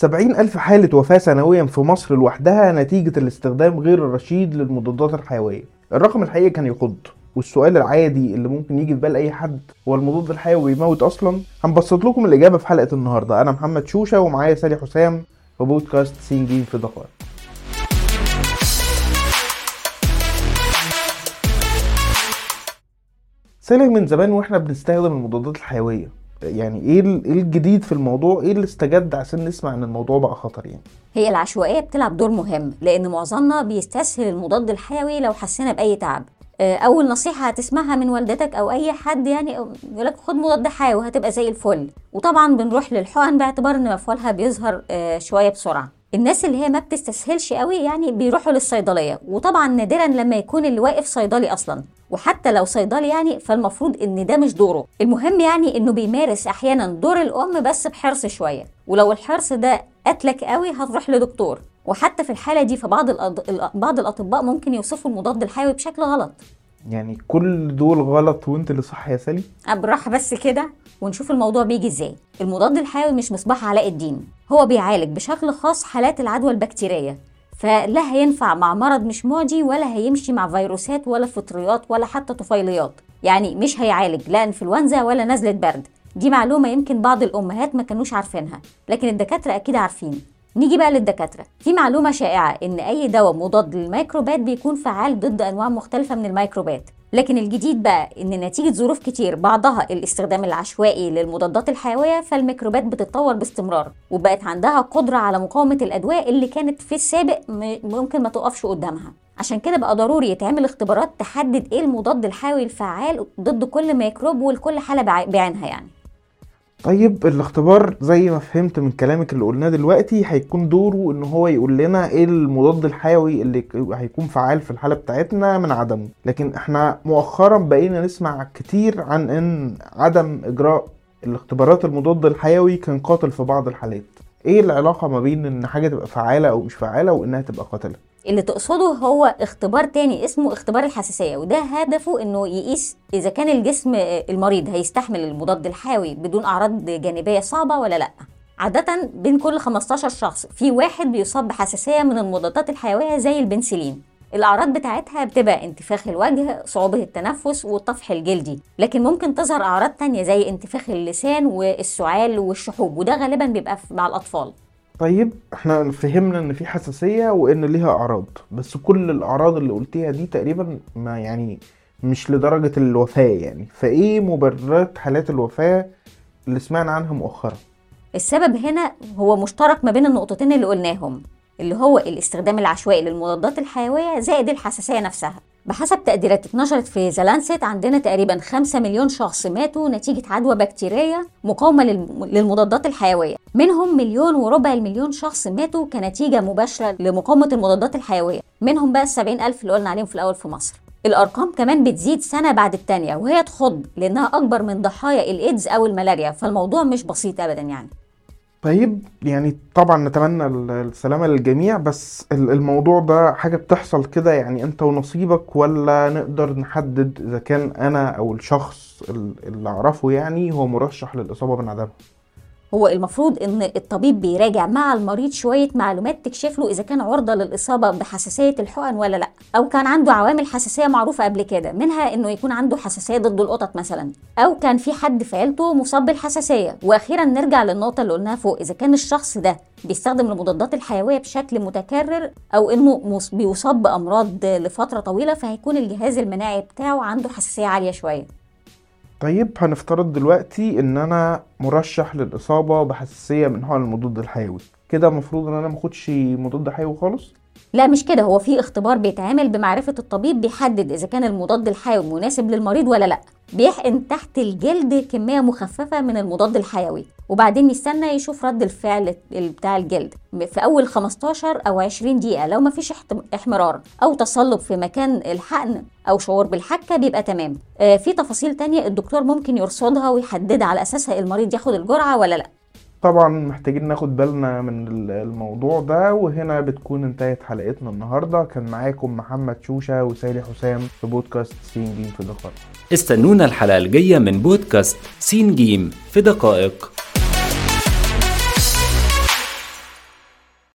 70 ألف حالة وفاة سنويا في مصر لوحدها نتيجة الاستخدام غير الرشيد للمضادات الحيوية. الرقم الحقيقي كان يخض والسؤال العادي اللي ممكن يجي في بال أي حد هو المضاد الحيوي بيموت أصلا؟ هنبسط لكم الإجابة في حلقة النهارده. أنا محمد شوشة ومعايا سالي حسام في بودكاست سين جيم في دقائق. سالي من زمان وإحنا بنستخدم المضادات الحيوية يعني إيه إيه الجديد في الموضوع؟ إيه اللي استجد عشان نسمع إن الموضوع بقى خطر يعني؟ هي العشوائية بتلعب دور مهم لأن معظمنا بيستسهل المضاد الحيوي لو حسينا بأي تعب. آه، أول نصيحة هتسمعها من والدتك أو أي حد يعني يقول لك خد مضاد حيوي وهتبقى زي الفل. وطبعا بنروح للحقن باعتبار إن مفعولها بيظهر آه، شوية بسرعة. الناس اللي هي ما بتستسهلش قوي يعني بيروحوا للصيدلية. وطبعا نادرا لما يكون اللي واقف صيدلي أصلا. وحتى لو صيدلي يعني فالمفروض إن ده مش دوره. المهم يعني إنه بيمارس أحيانا دور الأم بس بحرص شوية. ولو الحرص ده قتلك قوي هتروح لدكتور. وحتى في الحالة دي فبعض الأض... بعض الأطباء ممكن يوصفوا المضاد الحيوي بشكل غلط. يعني كل دول غلط وانت اللي صح يا سالي؟ بالراحة بس كده ونشوف الموضوع بيجي إزاي. المضاد الحيوي مش مصباح علاء الدين. هو بيعالج بشكل خاص حالات العدوى البكتيرية. فلا هينفع مع مرض مش معدي ولا هيمشي مع فيروسات ولا فطريات ولا حتى طفيليات. يعني مش هيعالج لا إنفلونزا ولا نزلة برد. دي معلومة يمكن بعض الأمهات ما كانوش عارفينها. لكن الدكاترة أكيد عارفين. نيجي بقى للدكاترة. في معلومة شائعة إن أي دواء مضاد للميكروبات بيكون فعال ضد أنواع مختلفة من الميكروبات. لكن الجديد بقى إن نتيجة ظروف كتير بعضها الاستخدام العشوائي للمضادات الحيوية فالميكروبات بتتطور باستمرار وبقت عندها قدرة على مقاومة الادويه اللي كانت في السابق ممكن ما تقفش قدامها. عشان كده بقى ضروري يتعمل اختبارات تحدد إيه المضاد الحيوي الفعال ضد كل ميكروب ولكل حالة بعينها يعني. طيب الاختبار زي ما فهمت من كلامك اللي قلناه دلوقتي هيكون دوره إن هو يقول لنا إيه المضاد الحيوي اللي هيكون فعال في الحالة بتاعتنا من عدمه. لكن إحنا مؤخرا بقينا نسمع كتير عن إن عدم إجراء الاختبارات المضاد الحيوي كان قاتل في بعض الحالات. إيه العلاقة ما بين إن حاجة تبقى فعالة أو مش فعالة وإنها تبقى قاتلة؟ اللي تقصده هو اختبار تاني اسمه اختبار الحساسية وده هدفه إنه يقيس إذا كان الجسم المريض هيستحمل المضاد الحيوي بدون أعراض جانبية صعبة ولا لأ. عادة بين كل 15 شخص في واحد بيصاب بحساسية من المضادات الحيوية زي البنسلين. الأعراض بتاعتها بتبقى انتفاخ الوجه صعوبة التنفس والطفح الجلدي لكن ممكن تظهر أعراض تانية زي انتفاخ اللسان والسعال والشحوب وده غالبا بيبقى مع الأطفال. طيب إحنا فهمنا إن في حساسية وإن ليها أعراض بس كل الأعراض اللي قلتيها دي تقريبا ما يعني مش لدرجة الوفاة يعني. فإيه مبررات حالات الوفاة اللي سمعنا عنها مؤخرا؟ السبب هنا هو مشترك ما بين النقطتين اللي قلناهم. اللي هو الاستخدام العشوائي للمضادات الحيوية زائد الحساسية نفسها. بحسب تقديرات اتنشرت في زلانست عندنا تقريبا 5 مليون شخص ماتوا نتيجة عدوى بكتيرية مقاومة للمضادات الحيوية. منهم مليون وربع المليون شخص ماتوا كنتيجة مباشرة لمقاومة المضادات الحيوية. منهم بقى السبعين ألف اللي قلنا عليهم في الأول في مصر. الأرقام كمان بتزيد سنة بعد التانية وهي تخض لأنها أكبر من ضحايا الإيدز أو الملاريا فالموضوع مش بسيط أبدا يعني. طيب يعني طبعا نتمنى السلامة للجميع بس الموضوع ده حاجة بتحصل كده يعني أنت ونصيبك ولا نقدر نحدد إذا كان أنا أو الشخص اللي أعرفه يعني هو مرشح للإصابة بانعدامها هو المفروض إن الطبيب بيراجع مع المريض شوية معلومات تكشف له إذا كان عرضة للإصابة بحساسية الحقن ولا لأ أو كان عنده عوامل حساسية معروفة قبل كده منها إنه يكون عنده حساسية ضد القطط مثلا أو كان في حد في عيلته مصاب بالحساسية. وأخيرا نرجع للنقطة اللي قلناها فوق إذا كان الشخص ده بيستخدم المضادات الحيوية بشكل متكرر أو إنه بيصاب بأمراض لفترة طويلة فهيكون الجهاز المناعي بتاعه عنده حساسية عالية شوية. طيب هنفترض دلوقتي إن أنا مرشح للإصابة بحساسية من نوع المضاد الحيوي. كده المفروض إن أنا ماخدش مضاد حيوي خالص؟ لا مش كده. هو في اختبار بيتعمل بمعرفة الطبيب بيحدد إذا كان المضاد الحيوي مناسب للمريض ولا لأ. بيحقن تحت الجلد كمية مخففة من المضاد الحيوي وبعدين يستنى يشوف رد الفعل بتاع الجلد في أول 15 أو 20 دقيقة لو مفيش احمرار أو تصلب في مكان الحقن أو شعور بالحكة بيبقى تمام. آه في تفاصيل تانية الدكتور ممكن يرصدها ويحددها على أساسها المريض ياخد الجرعة ولا لأ. طبعا محتاجين ناخد بالنا من الموضوع ده وهنا بتكون انتهت حلقتنا النهارده. كان معاكم محمد شوشة وسالي حسام في بودكاست سين جيم في دقائق. استنونا الحلقة الجاية من بودكاست سين جيم في دقائق.